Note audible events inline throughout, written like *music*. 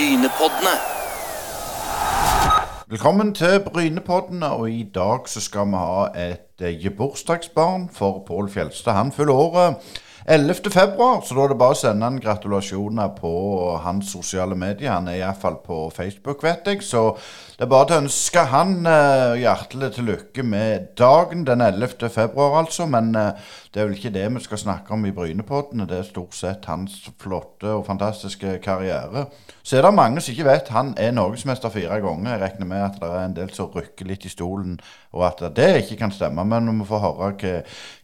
Brynepoddene. Velkommen til Brynepoddene, og i dag så skal vi ha et eh, bursdagsbarn for Pål Fjelstad. Han fyller året 11. februar, så da er det bare å sende han gratulasjoner på hans sosiale medier. Han er iallfall på Facebook, vet jeg. Så det er bare til å ønske han uh, hjertelig til lykke med dagen den 11. februar, altså. Men uh, det er vel ikke det vi skal snakke om i Brynepodden. Det er stort sett hans flotte og fantastiske karriere. Så er det mange som ikke vet han er norgesmester fire ganger. Jeg regner med at det er en del som rykker litt i stolen, og at det ikke kan stemme. Men vi får høre hva,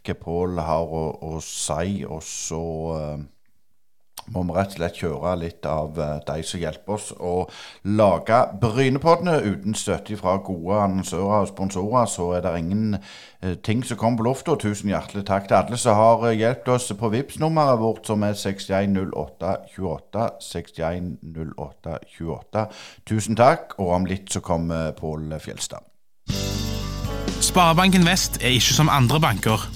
hva Pål har å, å si, og så eh, må vi rett og slett kjøre litt av eh, de som hjelper oss å lage Brynepoddene. Uten støtte fra gode annonsører og sponsorer, så er det ingen eh, ting som kommer på lufta. Tusen hjertelig takk til alle som har eh, hjulpet oss på vips nummeret vårt, som er 610828. 610828. Tusen takk, og om litt så kommer Pål Fjelstad. Sparebanken Vest er ikke som andre banker.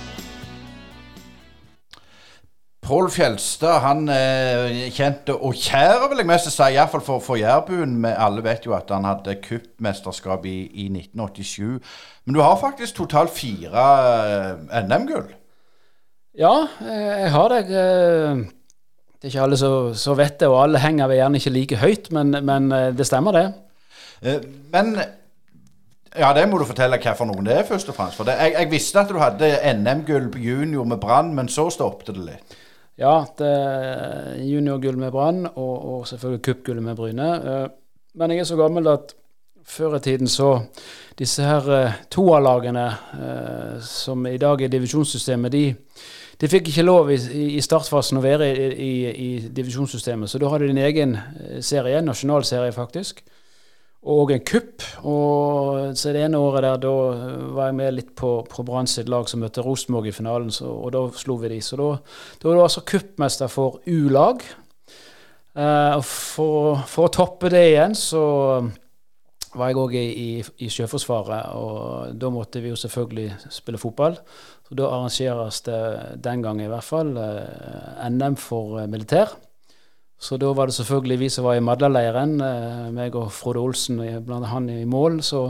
Pål Fjelstad han er kjent og kjær, vil jeg mest si, iallfall for, for Jærbuen. Alle vet jo at han hadde cupmesterskap i, i 1987. Men du har faktisk totalt fire eh, NM-gull. Ja, eh, jeg har det. Eh, Det er ikke alle som vet det, og alle henger vel gjerne ikke like høyt, men, men det stemmer, det. Eh, Men ja, det må du fortelle hva for noen det er, først og fremst. For det, jeg, jeg visste at du hadde NM-gull junior med Brann, men så stoppet det litt. Ja, det juniorgull med Brann, og, og selvfølgelig cupgullet med Bryne. Eh, Men jeg er så gammel at før i tiden så Disse her toalagene eh, som i dag er divisjonssystemet, de, de fikk ikke lov i, i startfasen å være i, i, i divisjonssystemet. Så da hadde de en egen eh, serie, nasjonalserie faktisk, og en kupp. Og så det ene året der, da var jeg med litt på, på Brann sitt lag som møtte Rosenborg i finalen, så, og da slo vi de. Så da, da var du altså kuppmester for U-lag. Eh, og for, for å toppe det igjen, så var jeg òg i, i, i Sjøforsvaret, og da måtte vi jo selvfølgelig spille fotball. Så da arrangeres det den gang i hvert fall eh, NM for eh, militær. Så da var det selvfølgelig vi som var i Madla-leiren, eh, meg og Frode Olsen, blant han i mål. Så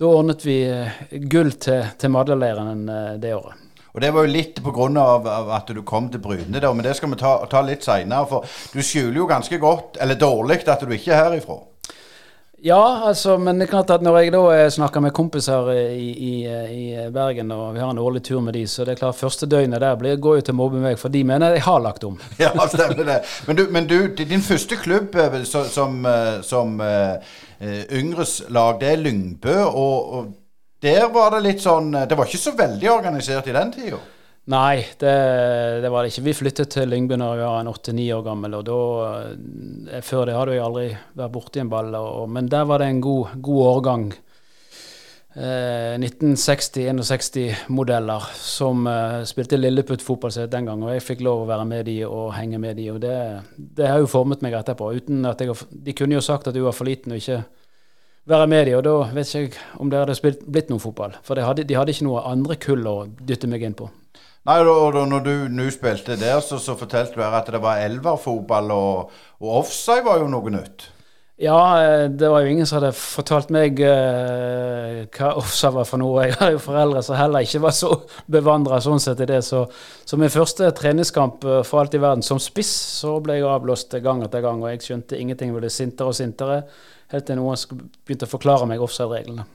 da ordnet vi eh, gull til, til Madla-leiren eh, det året. Og det var jo litt pga. at du kom til Bryne, men det skal vi ta, ta litt seinere. For du skjuler jo ganske godt, eller dårlig, at du ikke er herifra. Ja, altså, men det er klart at når jeg da eh, snakker med kompiser i, i, i Bergen, og vi har en årlig tur med de, så det er klart første døgnet der blir, går jo til meg, for de mener jeg har lagt om. *laughs* Ja, stemmer det. Men du, men du din første klubb som, som, eh, som eh, eh, yngres lag, det er Lyngbø. Og, og der var det litt sånn eh, Det var ikke så veldig organisert i den tida. Nei, det, det var det ikke. Vi flyttet til Lyngby når jeg var en åtte-ni år gammel, og da eh, Før det hadde jeg aldri vært borti en ball, og, men der var det en god, god årgang. Eh, 1960-61-modeller som eh, spilte Lilleputt-fotball den gang, og jeg fikk lov å være med de og henge med de, og det, det har jo formet meg etterpå. uten at jeg, De kunne jo sagt at du var for liten og ikke være med de, og da vet ikke jeg om det hadde spilt, blitt noen fotball. For det hadde, de hadde ikke noe andre kull å dytte meg inn på. Nei, og, når du nå spilte der, så, så fortalte du her at det var elverfotball, og, og offside var jo noe nytt. Ja, eh, det var jo ingen som hadde fortalt meg uh, hva offside var for noe. *laughs* Jeg har jo foreldre som heller ikke var så bevandra sånn sett i det. Så, så min første treningskamp eh, for alt i verden som spiss, så ble jeg avblåst gang etter gang, og jeg skjønte ingenting. Jeg ble sintere og sintere, helt til noen begynte å forklare meg offside-reglene.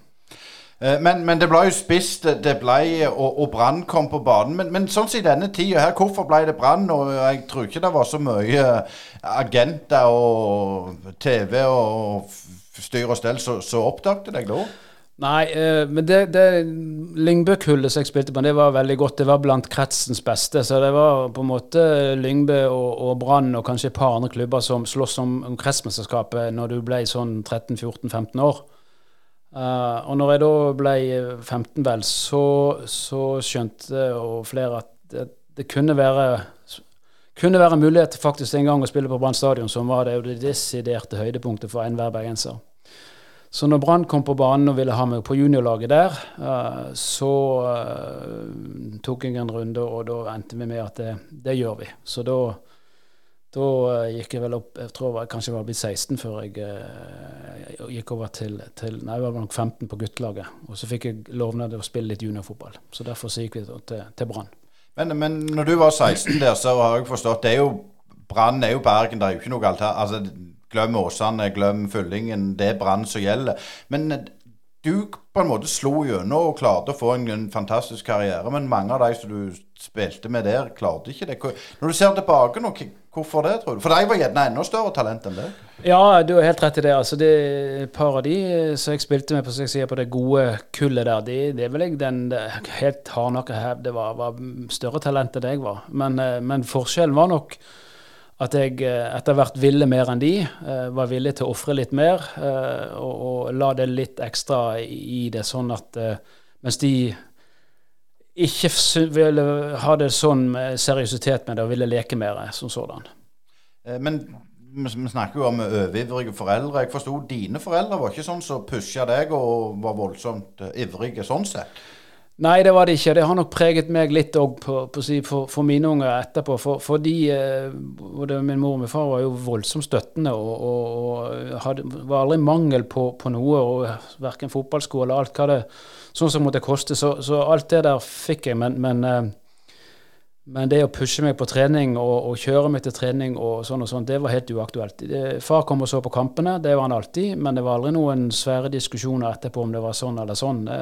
Eh, Men, men det ble jo spist, det- ble, og, og Brann kom på banen. Men, men sånn som i denne tida her, hvorfor ble det Brann? Og jeg tror ikke det var så mye agenter og TV og styr og stell som oppdaget deg da. Nei, eh, men det, det Lyngbø-kullet som jeg spilte på, det var veldig godt. Det var blant kretsens beste. Så det var på en måte Lyngbø og, og Brann og kanskje et par andre klubber som sloss om, om kretsmesterskapet når du ble sånn 13-14-15 år. Uh, og når jeg da ble 15, vel, så, så skjønte og flere at det, det kunne være kunne være mulighet faktisk en gang å spille på Brann stadion, som var det, det desiderte høydepunktet for enhver bergenser. Så når Brann kom på banen og ville ha meg på juniorlaget der, uh, så uh, tok jeg en runde, og da endte vi med at det, det gjør vi. Så da, da uh, gikk jeg vel opp Jeg tror jeg kanskje var blitt 16 før jeg gikk over til, til, Nei, jeg var nok 15 på guttelaget. Og så fikk jeg lovnad å spille litt juniorfotball. Så derfor så gikk vi til, til Brann. Men, men når du var 16 der, så har jeg forstått det er jo Brann er jo Bergen, det er jo ikke noe alternativ. Altså, Glem Åsane, glem Fyllingen. Det er Brann som gjelder. Men eh, du på en måte slo gjennom og klarte å få en, en, fantastisk karriere. Men mange av de som du spilte med der, klarte ikke det. Når du ser tilbake nå, hvorfor det, tror du? For de var gjerne enda større talent enn det? Ja, du har helt rett i det. Altså, det et par av de eh, som jeg spilte med på, jeg på det gode kullet der, de, det er jeg den helt hardnakka hevd det var, var større talent enn jeg var. Men, eh, men forskjellen var nok at jeg eh, etter hvert ville mer enn de. Var villig til å ofre litt mer og, og, la det litt ekstra i det, sånn at mens de ikke ville ha det sånn med seriøsitet med det og ville leke mer som sådan. Men vi snakker jo om overivrige foreldre. Jeg forsto dine foreldre var ikke sånn som så pusha deg og var voldsomt ivrige sånn sett? Nei, det var det ikke. Det har nok preget meg litt òg for, for, mine unger etterpå. For, for de, eh, både min mor og min far var jo voldsomt støttende og, og, og hadde, var aldri mangel på, på noe. og Verken fotballsko eller alt hva det sånn som måtte koste. Så, så alt det der fikk jeg. Men, men eh, men det å pushe meg på trening og, og, kjøre meg til trening og sånn og sånn, det var helt uaktuelt. Far kom og så på kampene, det var han alltid, men det var aldri noen svære diskusjoner etterpå om det var sånn eller sånn. Det,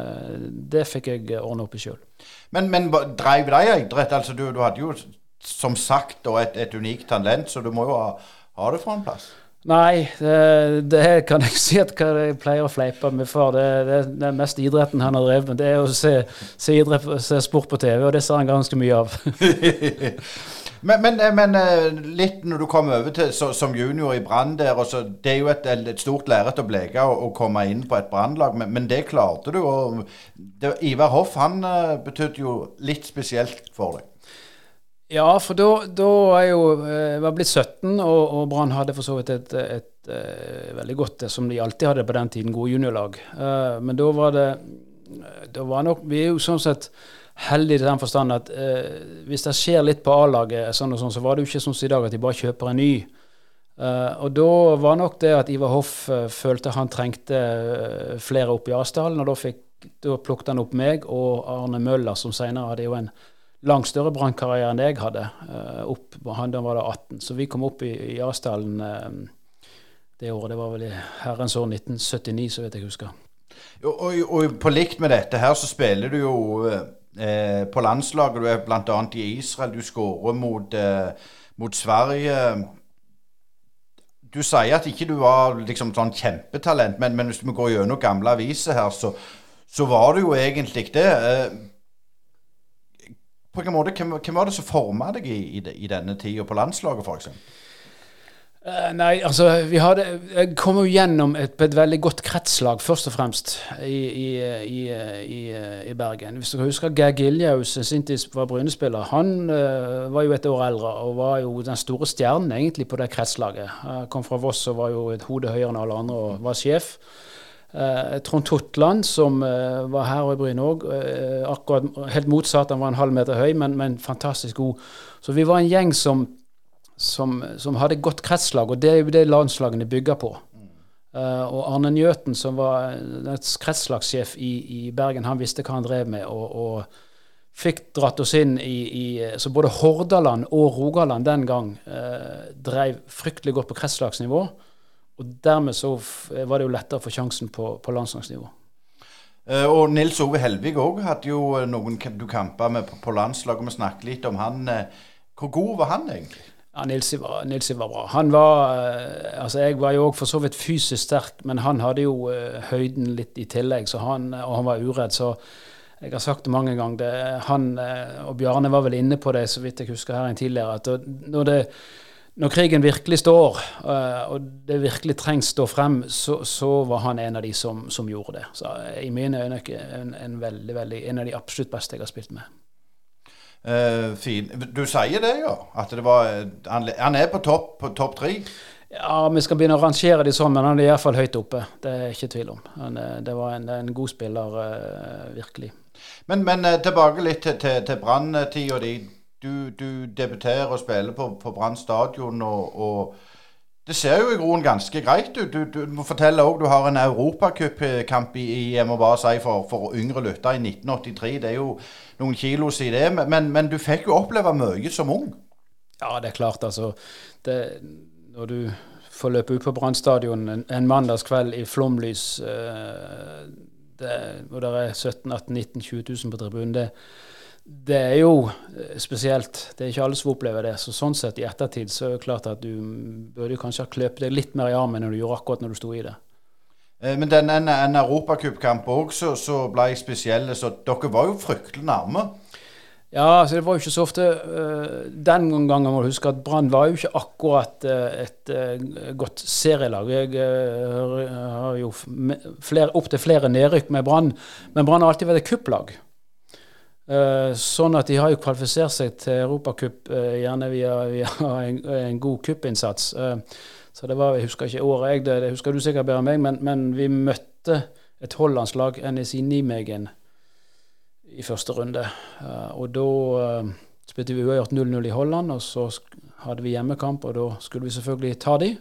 det fikk jeg ordne opp i sjøl. Men, men dreiv deg idrett? Altså, du, du, hadde jo som sagt et, et unikt talent, så du må jo ha, ha det fra en plass? Nei, det, det, kan jeg *laughs* si at jeg pleier å fleipe med far. Det, det, det er mest idretten han har drevet med. Det er å se, se, idrett, se sport på TV, og det ser han ganske mye av. *laughs* men, men, men, eh, litt når du kom over til så, som junior i Brann der, så, det er jo et, et stort lerret å bleke å, komme inn på et Brannlag, men, men, det klarte du. og Ivar Hoff han eh, betydde jo litt spesielt for deg. Ja, for da, da er jo Jeg eh, var blitt 17, og, og Brann hadde for så vidt et, et, et, eh, veldig godt, som de alltid hadde på den tiden, gode juniorlag. Uh, men da var det da var nok, Vi er jo sånn sett heldige i den forstand at uh, hvis det skjer litt på A-laget, sånn sånn, så var det jo ikke sånn som i dag at de bare kjøper en ny. Uh, og da var nok det at Ivar Hoff følte han trengte flere opp i Asdalen, og da, fikk, da plukket han opp meg og Arne Møller, som senere hadde jo en langt større brannkarriere enn jeg hadde. Uh, opp, han, da var da 18. Så vi kom opp i, i Asdalen uh, det året. Det var vel i herrens år 1979, så vet jeg husker. Og, og, og, på likt med dette her, så spiller du jo eh, på landslaget. Du er bl.a. i Israel. Du skårer mot, eh, mot, Sverige. Du sier at ikke du var liksom sånn kjempetalent, men, men hvis vi går gjennom gamle aviser her, så, så var du jo egentlig det. Eh, på en måte, hvem, hvem var det som forma deg i, i, i denne tida på landslaget, f.eks.? Uh, eh, nei, altså hadde, Jeg kom jo gjennom et, et, veldig godt kretslag, først og fremst, i, i, i Bergen. Hvis dere husker Geir Giljaus, sin tid var Bryne-spiller. Han uh, var jo et år eldre og var jo den store stjernen egentlig på det kretslaget. Han kom fra Voss og var jo et hode høyere enn alle andre og var sjef. Eh, Trond Totland, som eh, var her i Bryne òg, eh, helt motsatt. Han var en halv meter høy, men, men, fantastisk god. Så vi var en gjeng som, som, som hadde godt kretslag, og det er jo det landslagene bygger på. Uh, og Arne Njøten, som var kretslagssjef i, i, Bergen, han visste hva han drev med. og, og fikk dratt oss inn i, i, Så både Hordaland og Rogaland den gang eh, drev fryktelig godt på kretslagsnivå. Og dermed så var det jo lettere å få sjansen på, på landslagsnivå. Uh, og Nils Ove Helvig òg hadde jo eh, noen du kampa med på, landslaget. Vi snakket litt om han. Uh, hvor god var han egentlig? Ja, Nilsi var, Nilsi var bra. Han var eh, Altså, jeg var jo òg for så vidt fysisk sterk, men han hadde jo høyden litt i tillegg, så han, og han var uredd. Så jeg har sagt det mange ganger. Det, han og Bjarne var vel inne på det, så vidt jeg husker her en tidligere, at når, det, når krigen virkelig står, uh, og det virkelig trengs stå frem, så, så, var han en av de som, som gjorde det. Så i mine øyne en, en, veldig, veldig, en av de absolutt beste jeg har spilt med. Uh, fin. Du sier det, ja? At det var, han, er på topp på topp tre? Ja, vi skal begynne å rangere de sånn, men han er iallfall høyt oppe. Det er ikke tvil om. Han, det var en, en god spiller, uh, virkelig. Men, men tilbake litt til, til, til Brann-tida di. Du, du, debuterer og spiller på, på Brann stadion, og, og, det ser jo i grunnen ganske greit ut. Du, du, må fortelle òg du har en europacupkamp i, i jeg må bare si for, for yngre lyttere i 1983. Det er jo noen kilos i det. Men, men, du fikk jo oppleve mye som ung. Ja, det er klart, altså. Det, når du får løpe ut på Brann stadion en, en, mandagskveld i flomlys, uh, det, og det er 17 18 19 20 000 på tribunen, det, det, er jo eh, spesielt. Det er ikke alle som opplever det. Så sånn sett, i ettertid, så er det klart at du burde kanskje ha kløpet deg litt mer i armen enn du gjorde akkurat når du sto i det. Eh, men den, en, en europacupkamp òg så, så ble jeg spesiell. Så dere var jo fryktelig nærme. Ja, altså det var jo ikke så ofte uh, Den gangen må du huske at Brann var jo ikke akkurat et godt serielag. Jeg har jo opptil flere nedrykk med Brann, men Brann har alltid vært et kupplag. Sånn at de har jo kvalifisert seg til Europacup gjerne via, via *laughs* en, en, god kuppinnsats. Uh, så det var, Jeg husker ikke året, jeg, det, det husker du sikkert bedre enn meg, men, men, vi møtte et hollandslag, NSI Nijmegen, i første runde. Og da spilte vi uavgjort 0-0 i Holland, og så hadde vi hjemmekamp, og da skulle vi selvfølgelig ta de.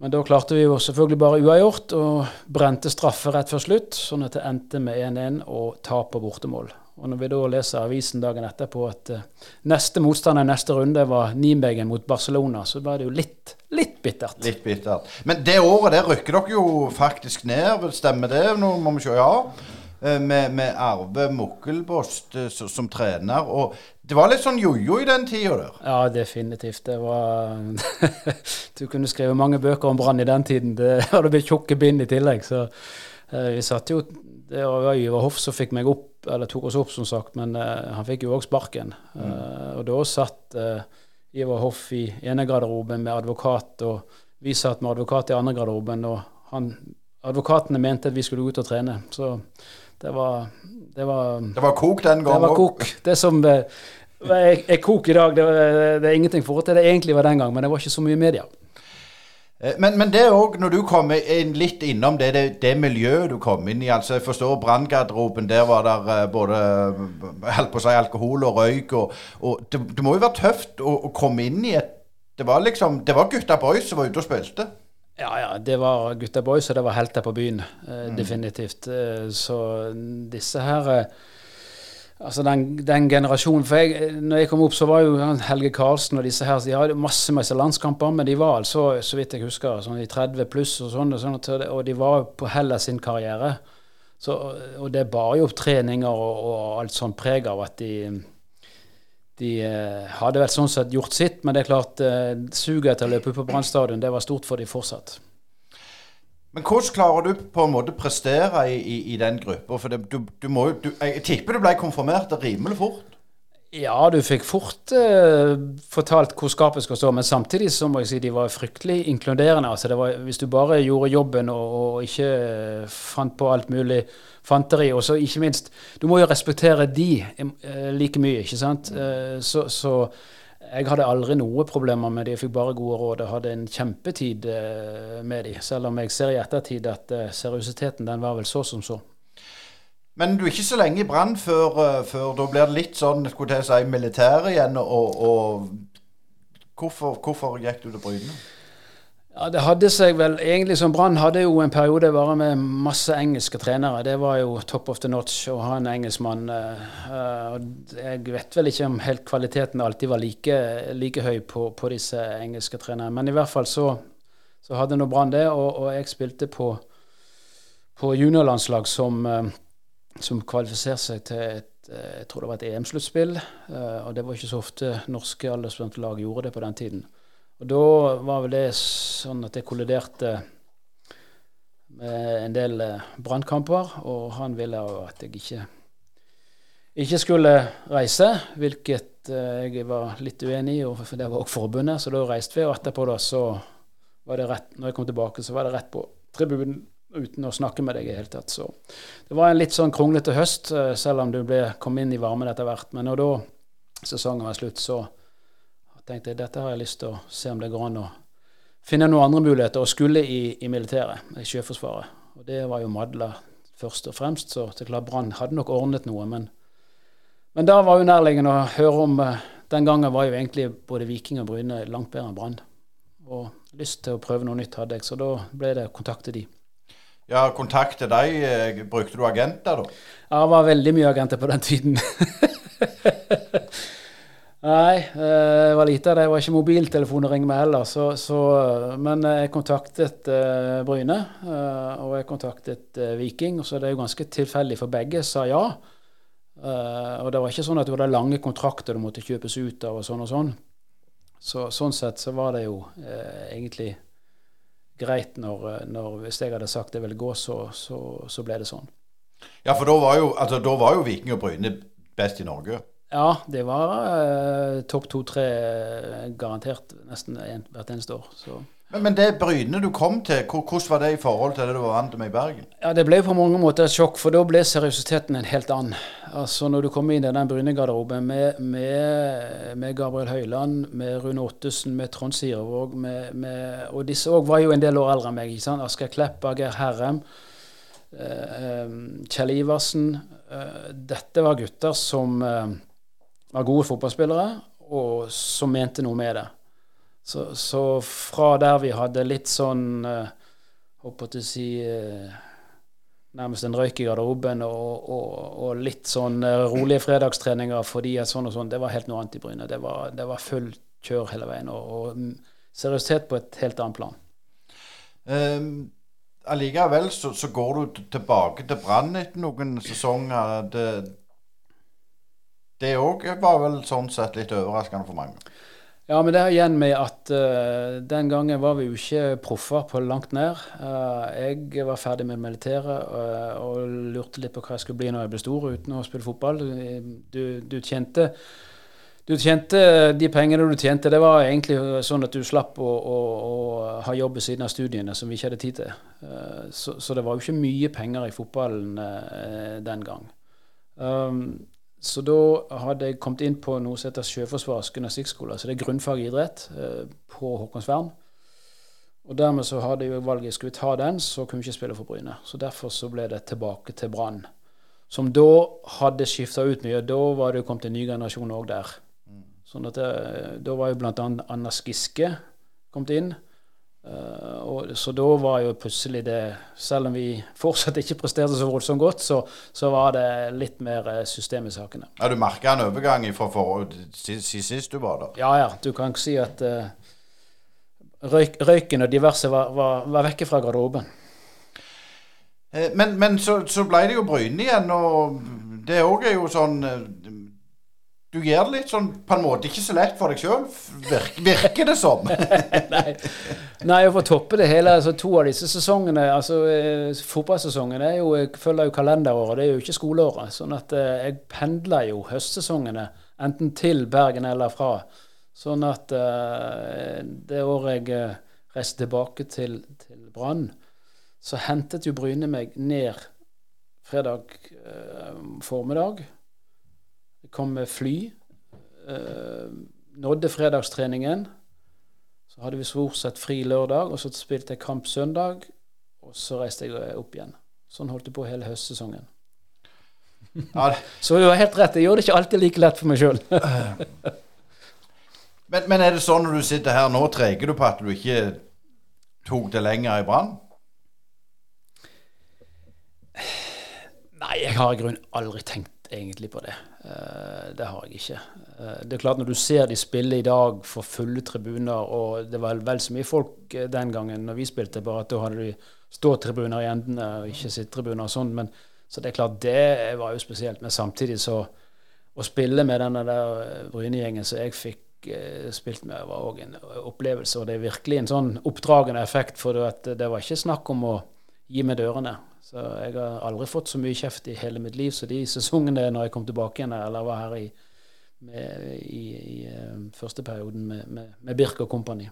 Men da klarte vi jo selvfølgelig bare uavgjort, og brente straffe rett før slutt, sånn at det endte med 1-1 og tap på bortemål. Og når vi da leser avisen dagen etterpå at uh, neste motstander i neste runde var Nijmegen mot Barcelona, så var det jo litt, litt bittert. Litt bittert. Men det året der rykker dere jo faktisk ned, stemmer det? Nå må vi se, ja. Eh, med, med Arve Mukkelbost uh, som trener. Og det var litt sånn jojo i den tida der? Ja, definitivt. Det var *laughs* Du kunne skrevet mange bøker om Brann i den tiden. Det *laughs* hadde blitt tjukke bind i tillegg. Så uh, vi satt jo Det var Øyvind Hoff som fikk meg opp eller tok oss opp, som sagt, men uh, han fikk jo òg sparken. Uh, mm. Og da satt uh, Ivar Hoff i ene garderoben med advokat, og vi satt med advokat i andre garderoben. Og han, advokatene mente at vi skulle ut og trene. Så det var Det var, det var kok den gangen òg? Det var kok. Det som er, er kok i dag, det, det er ingenting forhold til det egentlig var den gang, men det var ikke så mye media. Eh, men, men det òg, når du kommer inn litt innom det, det, det, miljøet du kom inn i altså Jeg forstår branngarderoben, der var det uh, både holdt på å si, alkohol og røyk. Og, og det, det, må jo være tøft å, å, komme inn i et Det var liksom, det var gutta boys som var ute og spilte? Ja, ja. Det var gutta boys, og det var helter på byen. Uh, mm. Definitivt. Mm. så disse her Altså den, den, generasjonen For jeg, når jeg kom opp, så var jo Helge Karlsen og disse her De hadde masse masse landskamper, men de var altså, så vidt jeg husker, sånn i 30 pluss og sånn, og, sånt, og de var på Hellas sin karriere. Så, og det bar jo opp treninger og, og alt sånn preg av at de de eh, hadde vel sånn sett gjort sitt, men det er klart eh, suget etter å løpe på Brann stadion, det var stort for de fortsatt. Men hvordan klarer du på en måte prestere i, i, i den gruppa? For det, du, du må, jo jeg tipper du ble konfirmert rimelig fort? Ja, du fikk fort eh, fortalt hvor skapet skal stå, men samtidig så må jeg si de var fryktelig inkluderende. Altså, var, hvis du bare gjorde jobben og, og ikke uh, fant på alt mulig fanteri, og så ikke minst Du må jo respektere de eh, like mye, ikke sant? så, så jeg hadde aldri noe problemer med dem, jeg fikk bare gode råd og hadde en kjempetid eh, med dem, selv om jeg ser i ettertid at uh, seriøsiteten den var vel så som så. Men du er ikke så lenge i Brann før, uh, før, da blir det litt sånn skulle jeg si, militær igjen. Og, og hvorfor, hvorfor, gikk du til Bryne? Ja, Det hadde seg vel egentlig som Brann hadde jo en periode bare med masse engelske trenere. Det var jo top of the notch å ha en engelskmann. Uh, jeg vet vel ikke om helt kvaliteten alltid var like, like høy på, på, disse engelske trenerne. Men i hvert fall så, så hadde nå Brann det, og, og, jeg spilte på, på juniorlandslag som, uh, som kvalifiserte seg til et eh, jeg tror det var et EM-sluttspill. Og det var ikke så ofte norske aldersbestemte lag gjorde det på den tiden. Og da var vel det sånn at jeg kolliderte med en del uh, brannkamper, og han ville at jeg ikke, ikke skulle reise, hvilket uh, jeg var litt uenig i, og det var også forbundet. Så da reiste vi, og etterpå da så var det rett, når jeg kom tilbake, så var det rett på tribunen uten å snakke med deg i det hele tatt. Så det var en litt sånn kronglete høst, eh, selv om du ble, kom inn i varmen etter hvert. Men når da sesongen var slutt, så tenkte jeg dette har jeg lyst til å se om det går an å finne noen andre muligheter. Og skulle i, i militæret, i Sjøforsvaret. Og det var jo Madla først og fremst, så det er klart Brann hadde nok ordnet noe. Men, men da var jo nærliggende å høre om eh, Den gangen var jo egentlig både Viking og Bryne langt bedre enn Brann. Og lyst til å prøve noe nytt hadde jeg, så da ble det kontakte de. Ja, kontakte deg. Eh, brukte du agenter, da? Ja, det var veldig mye agenter på den tiden. *laughs* Nei, eh, det var lite av det. Det var ikke mobiltelefon å ringe med heller. Så, så, men jeg kontaktet uh, Bryne, uh, og jeg kontaktet uh, Viking. Så det er jo ganske tilfeldig, for begge sa ja. og det var ikke sånn at du hadde lange kontrakter du måtte kjøpes ut av og sånn og sånn. Så, sånn sett så var det jo egentlig greit når, når, Hvis jeg hadde sagt det ville gå, så, så, ble det sånn. Ja, for da var jo, altså, da var jo Viking og Bryne best i Norge? Ja, det var uh, topp to-tre garantert nesten en, hvert eneste år. Så. Men, men, det Bryne du kom til, hvordan var det i forhold til det du var vant med i Bergen? Ja, Det ble på mange måter et sjokk, for da ble seriøsiteten en helt annen. Altså Når du kom inn i den Bryne-garderoben med, med, med, Gabriel Høyland, med Rune Ottesen, med Trond Sirevåg Og disse òg var jo en del år eldre enn meg. ikke sant? Asgeir Kleppa, Geir Herrem, eh, Kjell Iversen. Eh, dette var gutter som eh, var gode fotballspillere, og som mente noe med det. Så, så, fra der vi hadde litt sånn eh, Håper å si eh, Nærmest en røyk i garderoben og, og, og, litt sånn uh, rolige fredagstreninger fordi at sånn og sånn, det var helt noe annet i Bryne. Det var, det var full kjør hele veien. Og, og seriøsitet på et helt annet plan. Um, allikevel så, så, går du tilbake til Brann etter noen sesonger. Det òg var vel sånn sett litt overraskende for mange? Ja, men det er igjen med at uh, den gangen var vi jo ikke proffer på langt nær. Uh, jeg var ferdig med militæret uh, og lurte litt på hva jeg skulle bli når jeg ble stor uten å spille fotball. Du, du, tjente, du tjente de pengene du tjente. Det var egentlig sånn at du slapp å, å, å ha jobb ved siden av studiene, som vi ikke hadde tid til. Så, så, det var jo ikke mye penger i fotballen den gang. Um, så da hadde jeg kommet inn på noe som heter Sjøforsvarets gymnastikkskole. Så det er grunnfag i idrett eh, på Håkonsvern. Og dermed så hadde jeg valget skulle vi ta den, så kunne vi ikke spille for Bryne. Så derfor så ble det tilbake til Brann. Som da hadde skifta ut mye. Da var det jo kommet en ny generasjon òg der. Sånn at det, eh, Da var jo bl.a. Anna Skiske kommet inn. Uh, og, så da var jo plutselig det Selv om vi fortsatt ikke presterte så voldsomt godt, så, så var det litt mer uh, system i sakene. Ja, Du merka en overgang fra sist du var der? Ja, ja. Du kan ikke si at uh, røyk, røyken og diverse var, var, var vekke fra garderoben. Men, men så, så, ble det jo Bryne igjen, og det òg er jo sånn du gjør det litt sånn på en måte ikke så lett for deg sjøl, virker, virker, det som. *laughs* Nei. Og for å toppe det hele, altså to av disse sesongene altså eh, Fotballsesongen er jo, jeg følger jo kalenderåret, det er jo ikke skoleåret. Sånn at eh, jeg pendler jo høstsesongene enten til Bergen eller fra. Sånn at eh, det året jeg eh, reiste tilbake til, til Brann, så hentet jo Bryne meg ned fredag eh, formiddag kom med fly. Eh, nådde fredagstreningen. Så hadde vi stort sett fri lørdag, og så spilte jeg kamp søndag. Og så reiste jeg opp igjen. Sånn holdt jeg på hele høstsesongen. Ja. så du har helt rett, jeg gjør det ikke alltid like lett for meg sjøl. *laughs* men, men, er det sånn når du sitter her nå, treger du på at du ikke tok det lenger i Brann? Nei, jeg har i grunnen aldri tenkt egentlig på det. Uh, det har jeg ikke. Uh, det er klart Når du ser de spille i dag for fulle tribuner, og det var vel så mye folk uh, den gangen når vi spilte, bare at da hadde de ståtribuner i endene og ikke sittetribuner og sånn, Så det er klart, det var jo spesielt. Men samtidig så Å spille med denne der Bryne-gjengen som jeg fikk eh, spilt med, var òg en opplevelse. Og det er virkelig en sånn oppdragende effekt, for det, det var ikke snakk om å gi meg dørene. Så jeg har aldri fått så mye kjeft i hele mitt liv som de sesongene når jeg kom tilbake igjen eller var her i, med, i, i uh, første perioden med, med, med Birk og kompani.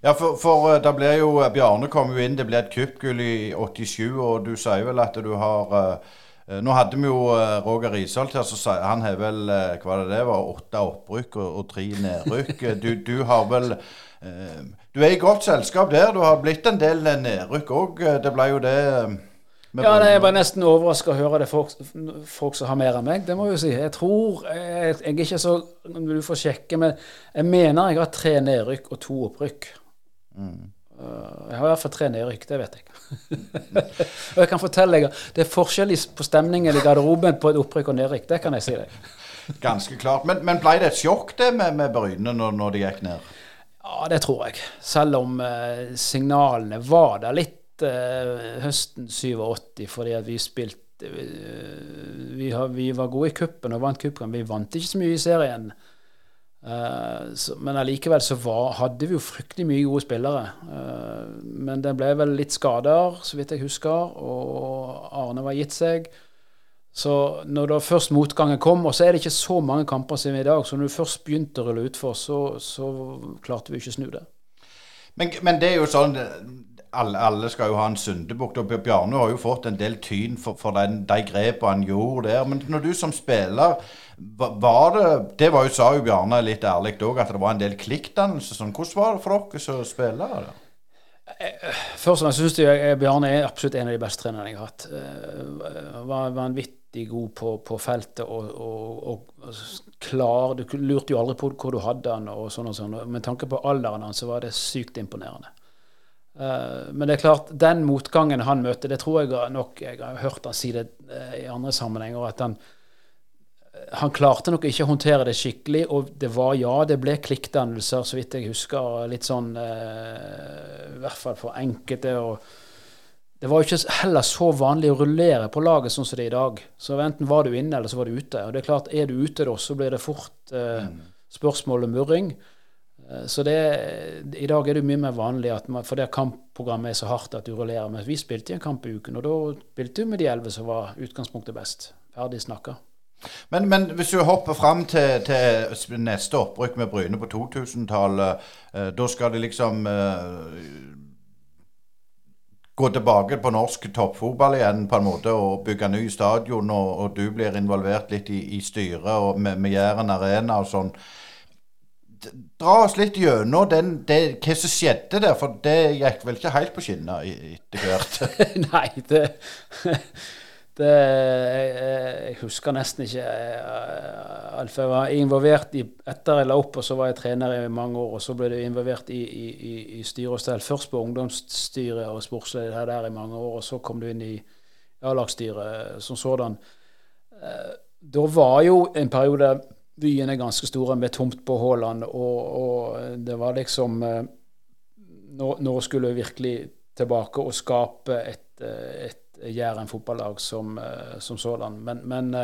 Ja, for, for da blir jo Bjarne kom jo inn, det ble et kuppgull i 87, og du sier vel at du har nå hadde vi jo Roger Risholt her, så han har vel hva det, det var, åtte opprykk og, og tre nedrykk. Du, du, har vel Du er i godt selskap der. Du har blitt en del nedrykk òg. Det ble jo det ja, nei, Jeg var nesten overraska å høre det folk, folk, som har mer enn meg. Det må jeg jo si. Jeg tror Jeg, jeg er ikke så Du får sjekke, men jeg mener jeg har tre nedrykk og to opprykk. Mm. Uh, jeg har i hvert fall tre nedrykk, det vet jeg. *laughs* og jeg kan fortelle deg det er forskjell på stemningen i garderoben på et opprykk og nedrykk. Det kan jeg si deg. *laughs* Ganske klart. Men, men ble det et sjokk det med, med Bryne når, når de gikk ned? Ja, det tror jeg. Selv om eh, signalene var der litt uh, høsten 87 fordi at vi spilte uh, vi, har, vi, var gode i cupen og vant cupkamp. Vi vant ikke så mye i serien. Uh, så, men allikevel så var, hadde vi jo fryktelig mye gode spillere. men det ble vel litt skader, så vidt jeg husker, og Arne var gitt seg. Så når da først motgangen kom, og så er det ikke så mange kamper som i dag, så når du først begynte å rulle utfor, så, så klarte vi ikke å snu det. Men, men, det er jo sånn alle, alle, skal jo ha en syndebukk. Og Bjarne har jo fått en del tyn for, for den, de grepene han gjorde der. Men når du som spiller var det Det var jo, sa jo Bjarne litt ærlig òg, at det var en del klikkdannelse. Sånn. Hvordan var det for dere som spillere? Først og fremst syns jeg Bjarne er absolutt en av de beste trenerne jeg har hatt. Han var vanvittig god på, på feltet og, og, og, klar Du lurte jo aldri på hvor du hadde han og sånn og sånn. Med tanke på alderen hans så var det sykt imponerende. Uh, men det er klart, den motgangen han møter, det tror jeg nok Jeg har hørt han si det uh, i andre sammenhenger. at han, han klarte nok ikke å håndtere det skikkelig. Og det var, ja, det ble klikkdannelser, så vidt jeg husker. Litt sånn I hvert fall for enkelte. og det var jo ikke heller så vanlig å rullere på laget sånn som det er i dag. Så enten var du inne, eller så var du ute. Og det er klart, er du ute da, så blir det fort eh, spørsmål om murring. Eh, så det, I dag er det mye mer vanlig, at man, for det kampprogrammet er så hardt at du rullerer. Men vi spilte i en kamp i uken, og da spilte vi med de elleve som var utgangspunktet best. Ferdig snakka. Men, men, hvis du hopper fram til, til neste opprykk med Bryne på 2000-tallet, eh, da skal det liksom eh, gå tilbake på norsk toppfotball igjen på en måte og bygge ny stadion, og, og du blir involvert litt i, i styret og med, med Jæren Arena og sånn dra oss litt gjennom hva som skjedde der, for det gikk vel ikke helt på skinner etter hvert? *laughs* Nei, det, *laughs* det jeg, jeg, husker nesten ikke eh, Alf. Jeg var involvert i Etter jeg la opp, og så var jeg trener i mange år, og så ble du involvert i, i, i styre og stell. Først på ungdomsstyret og sportsleder der i mange år, og så kom du inn i A-lagsstyret som sådan. Eh, da var jo en periode byene er ganske store med tomt på Haaland, og, og, det var liksom eh, nå, nå, skulle vi virkelig tilbake og skape et, eh, et Jæren fotballag som, eh, som sådan. Men, men,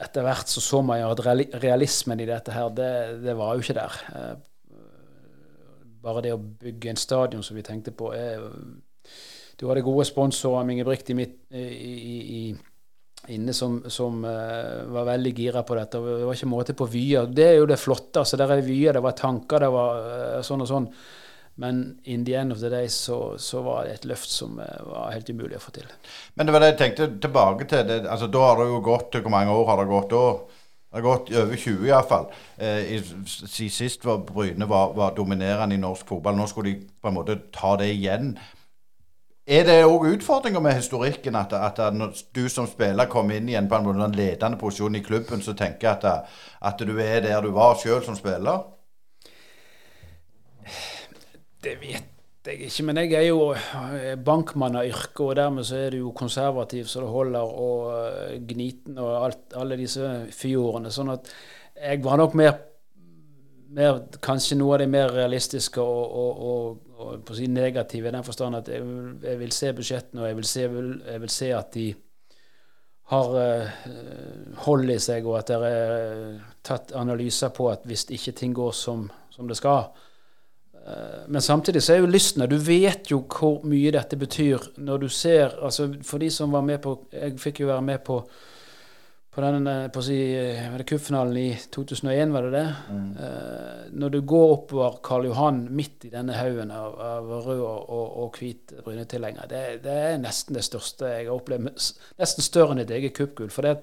etter hvert så så man jo at realismen i dette her, det, det, var jo ikke der. Bare det å bygge en stadion som vi tenkte på er Du hadde gode sponsorer, Minge Brikt, i, mitt, i, i inne som, som uh, var veldig gira på dette. Det var ikke måte på vyer. Det er jo det flotte. altså Der er vyer, det var tanker, det var uh, sånn og sånn. Men in the end of the day så, så var det et løft som uh, var helt umulig å få til. Men det var det jeg tenkte tilbake til. Det, altså Da har det jo gått Hvor mange år har det gått da? Det har gått over 20 iallfall. Eh, sist var Bryne var, var dominerende i norsk fotball. Nå skulle de på en måte ta det igjen. Er det òg utfordringer med historikken, at, at, når du som spiller kommer inn igjen på en ledende posisjon i klubben, så tenker jeg at, at du er der du var sjøl som spiller? Det vet jeg ikke, men jeg er jo bankmann av yrke, og dermed så er du jo konservativ så det holder, og eh, gniten og alt, alle disse fyrordene. Sånn at jeg var nok mer mer, kanskje noe av det mer realistiske og, og, og på å si negativ i den forstand at jeg, jeg, vil se budsjettene, og jeg vil se, jeg vil se, at de har uh, hold i seg, og at det er tatt analyser på at hvis ikke ting går som, som det skal. Uh, Men samtidig så er jo lysten Du vet jo hvor mye dette betyr når du ser altså For de som var med på Jeg fikk jo være med på på den på på si, eh, var det cupfinalen i 2001, var det det? Mm. Eh, når du går oppover Karl Johan midt i denne haugen av, av rød og, og hvit Bryne-tilhenger, det, det, er nesten det største jeg har opplevd. Nesten større enn et eget cupgull. For det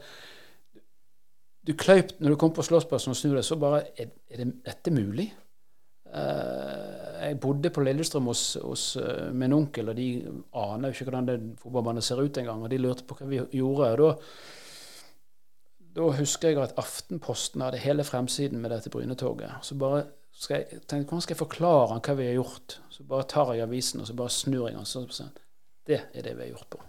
du kløyp når du kom på Slåssplassen og snur deg, så bare Er, er det, dette mulig? Eh, jeg bodde på Lillestrøm hos, hos min onkel, og de aner jo ikke hvordan den fotballbanen ser ut engang. Og de lurte på hva vi gjorde. og da da husker jeg at Aftenposten hadde hele fremsiden med dette Brynetoget. Så bare skal jeg tenkte, Hvordan skal jeg forklare hva vi har gjort? Så bare tar jeg avisen og så bare snur jeg den. Sånn. Det er det vi har gjort på.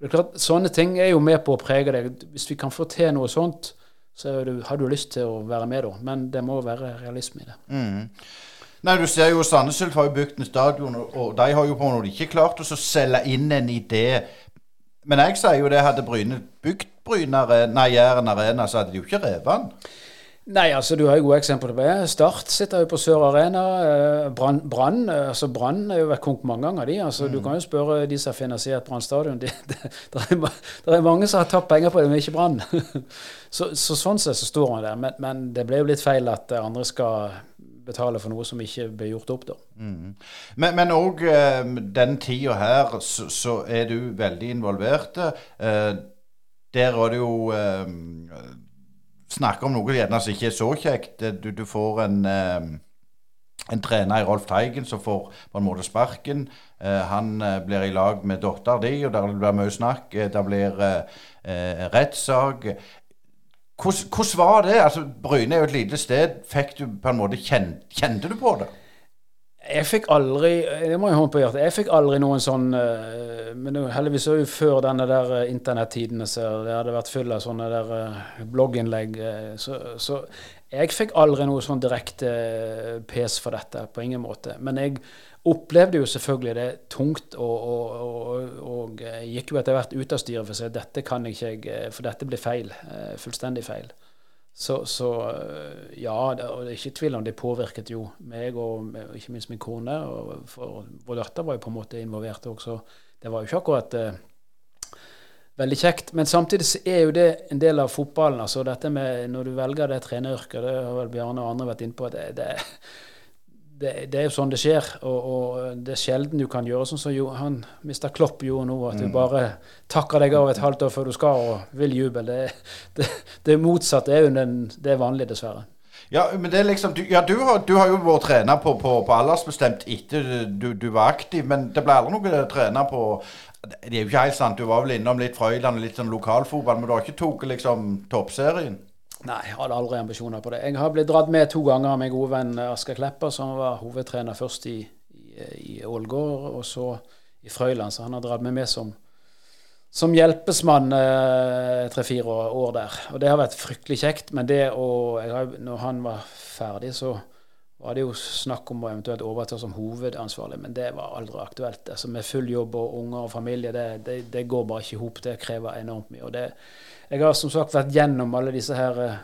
Det er klart, Sånne ting er jo med på å prege deg. Hvis vi kan få til noe sånt, så du, har du lyst til å være med da. Men det må være realisme i det. Mm. Nei, du ser jo Sandnes Ulf har jo bygd en stadion, og de har jo på noe de ikke klart å selge inn en idé men jeg sier jo det, hadde Bryne bygd Bryne nei, Jæren Arena, så hadde de jo ikke revet den. Nei, altså du har jo gode eksempler på det. Start sitter jo på Sør Arena. Eh, Brann altså Brann har jo vært konk mange ganger, de. altså mm. Du kan jo spørre de som har finansiert Brann stadion. Det, det, *laughs* det, er, er, mange som har tatt penger på det, men ikke Brann. *laughs* så, så, sånn sett så står han der. Men, men, det ble jo litt feil at andre skal betale for noe som ikke ble gjort opp, da. Mm. Men òg eh, den tida her, så, så, er du veldig involvert. Eh, der er det jo eh, Snakker om noe gjerne som ikke er så kjekt. Du, du får en eh, en trener i Rolf Teigen som får på en måte sparken. Eh, han eh, blir i lag med dattera di, og der blir mye snakk. Det blir eh, rettssak. Hvordan var det? Altså, Bryne er jo et lite sted. Fikk du på en måte kjente du på det? Jeg fikk aldri det må jeg håpe på hjertet, jeg fikk aldri noen sånn uh, Men heldigvis er jo før denne der internettidene, internettiden så det hadde vært full av sånne der uh, blogginnlegg. Så, så, jeg fikk aldri noe sånn direkte pes for dette, på ingen måte. Men jeg opplevde jo selvfølgelig det tungt, og, og, og, og gikk jo etter hvert ut av styret for å si dette kan jeg ikke for dette blir feil. Eh, fullstendig feil. Så, så eh, ja, det, og det er ikke tvil om det påvirket jo meg og ikke minst min kone. og for Vår datter var jo på en måte involvert også. Det var jo ikke akkurat eh, veldig kjekt. Men samtidig er jo det en del av fotballen. altså dette med Når du velger det treneryrket, det har vel Bjarne og andre vært inne på, det, det det, det, er jo sånn det skjer, og, og, det er sjelden du kan gjøre sånn som jo, han Mr. Klopp gjorde nå, at du mm. bare takker deg av et halvt år før du skal og vil juble. Det, det, det motsatte er jo den, det er vanlig, dessverre. Ja, men det er liksom, du, ja, du, har, du har jo vært trener på, på, på aldersbestemt etter du, du, var aktiv, men det ble aldri noe trener på Det er jo ikke helt sant, du var vel innom litt Frøyland og litt sånn lokalfotball, men du har ikke tatt liksom toppserien? Nei, jeg hadde aldri ambisjoner på det. Jeg har blitt dratt med to ganger av min gode venn Asker Klepper, som var hovedtrener først i, i, i Ålgård og så i Frøyland. Så han har dratt meg med som, som hjelpesmann eh, tre-fire år der. Og det har vært fryktelig kjekt. Men det å Når han var ferdig, så var det jo snakk om å eventuelt overta som hovedansvarlig, men det var aldri aktuelt. Altså Med full jobb og unger og familie, det, det, det går bare ikke i hop. Det krever enormt mye. og det jeg har som sagt vært gjennom alle disse her uh,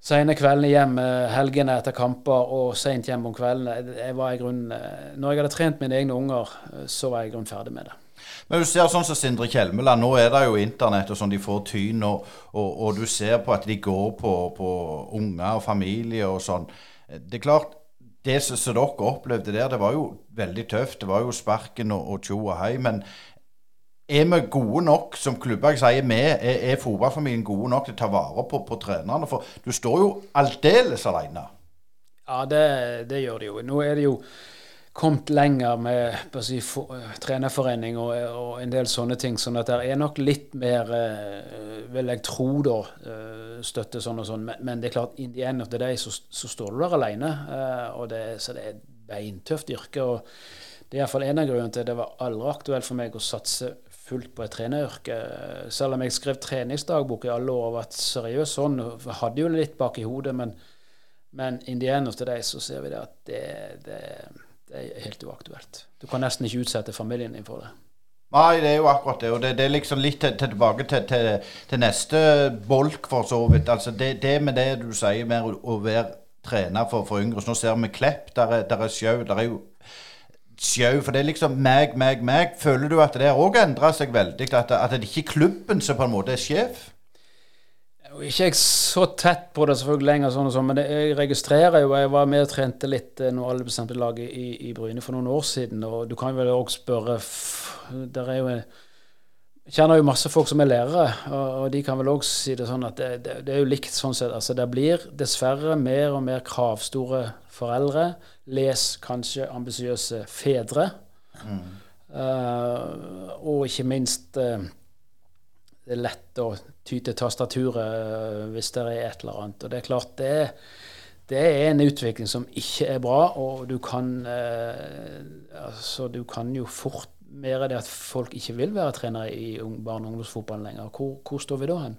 sene kveldene hjem, uh, helgene etter kamper og seint hjem om kveldene. Jeg var i grunnen, uh, når jeg hadde trent mine egne unger, så var jeg i grunnen ferdig med det. Men du ser sånn som Sindre Kjelmeland, nå er det jo internett og sånn, de får tyn, og, og, og, du ser på at de går på, på unger og familie og sånn. Det er klart, det som dere opplevde der, det var jo veldig tøft. Det var jo sparken og tjo og hei. Men er vi gode nok som klubber? Jeg sier vi, er, er fotballfamilien gode nok til å ta vare på, på trenerne? For du står jo aldeles alene. Ja, det, det, gjør de jo. Nå er det jo kommet lenger med si, for, trenerforening og, og, en del sånne ting. sånn at det er nok litt mer, eh, vil jeg tro, da, eh, støtte sånn og sånn. Men, men, det er klart, in the end of the day så, så står du der alene. Eh, og det, så det er et beintøft yrke. og det er iallfall en av grunnene til at det var aldri aktuelt for meg å satse fullt på et treneryrke. Selv om jeg skrev treningsdagbok i alle år og vært seriøs sånn, hadde jo litt bak i hodet, men, men in the end of the day så ser vi det at det, det, det er helt uaktuelt. Du kan nesten ikke utsette familien din for det. Nei, det er jo akkurat det. Og det, det er liksom litt til, til tilbake til, til, til, neste bolk, for så vidt. Altså det, det med det du sier med å, å være trener for, for yngre. Så nå ser vi Klepp, der er, der er sjau. Der er jo sjau, for det er liksom meg, meg, meg. Føler du at det òg endrer seg veldig? At, at det ikke er klubben som på en måte er sjef? Ikke jeg så tett på det selvfølgelig lenger, sånn og sånn, men det, jeg registrerer jo Jeg var med og trente litt eh, når alle bestemte laget i, i Bryne for noen år siden. Og du kan vel òg spørre Der er jo Jeg kjenner jo masse folk som er lærere, og, og de kan vel òg si det sånn at det, det, det, er jo likt sånn sett. Altså det blir dessverre mer og mer kravstore foreldre. Les kanskje ambisiøse fedre. Mm. Uh, og ikke minst uh, det er lett å ty til tastaturet eh, hvis det er et eller annet. Og det er klart det, det er en utvikling som ikke er bra, og du kan eh, altså du kan jo fort mer det at folk ikke vil være trenere i barne- og ungdomsfotballen lenger. Hvor, hvor, står vi da hen?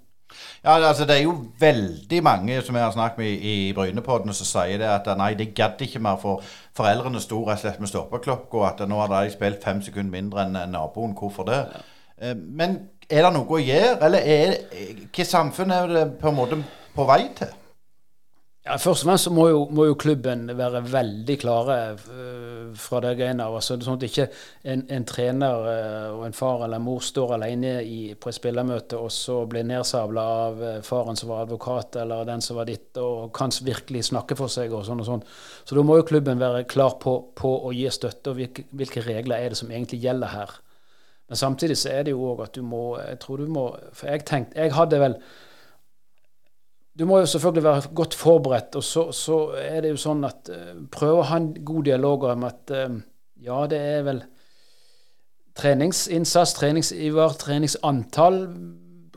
Ja, altså Det er jo veldig mange som jeg har snakket med i, i Brynepodden som sier det at nei, det gadd ikke mer, for foreldrene sto rett og slett med stoppeklokka. At nå hadde de spilt fem sekunder mindre enn naboen. Hvorfor det? Ja. Eh, men er det noe å gjøre, eller er, hvilket samfunn er det på en måte på vei til? Ja, Først og fremst så må jo, må jo klubben være veldig klare uh, fra det greiene av. Altså, sånn at ikke en, en trener uh, og en far eller mor står alene i, på et spillermøte og så blir nedsabla av uh, faren som var advokat, eller den som var ditt, og kan virkelig snakke for seg og sånn og sånn. Så da må jo klubben være klar på, på å gi støtte, og hvilke, hvilke regler er det som egentlig gjelder her. Men samtidig så er det jo òg at du må Jeg tror du må For jeg tenkte Jeg hadde vel Du må jo selvfølgelig være godt forberedt, og så, så er det jo sånn at prøv Prøve å ha en god dialog om at uh, ja, det er vel treningsinnsats, treningsiver, treningsantall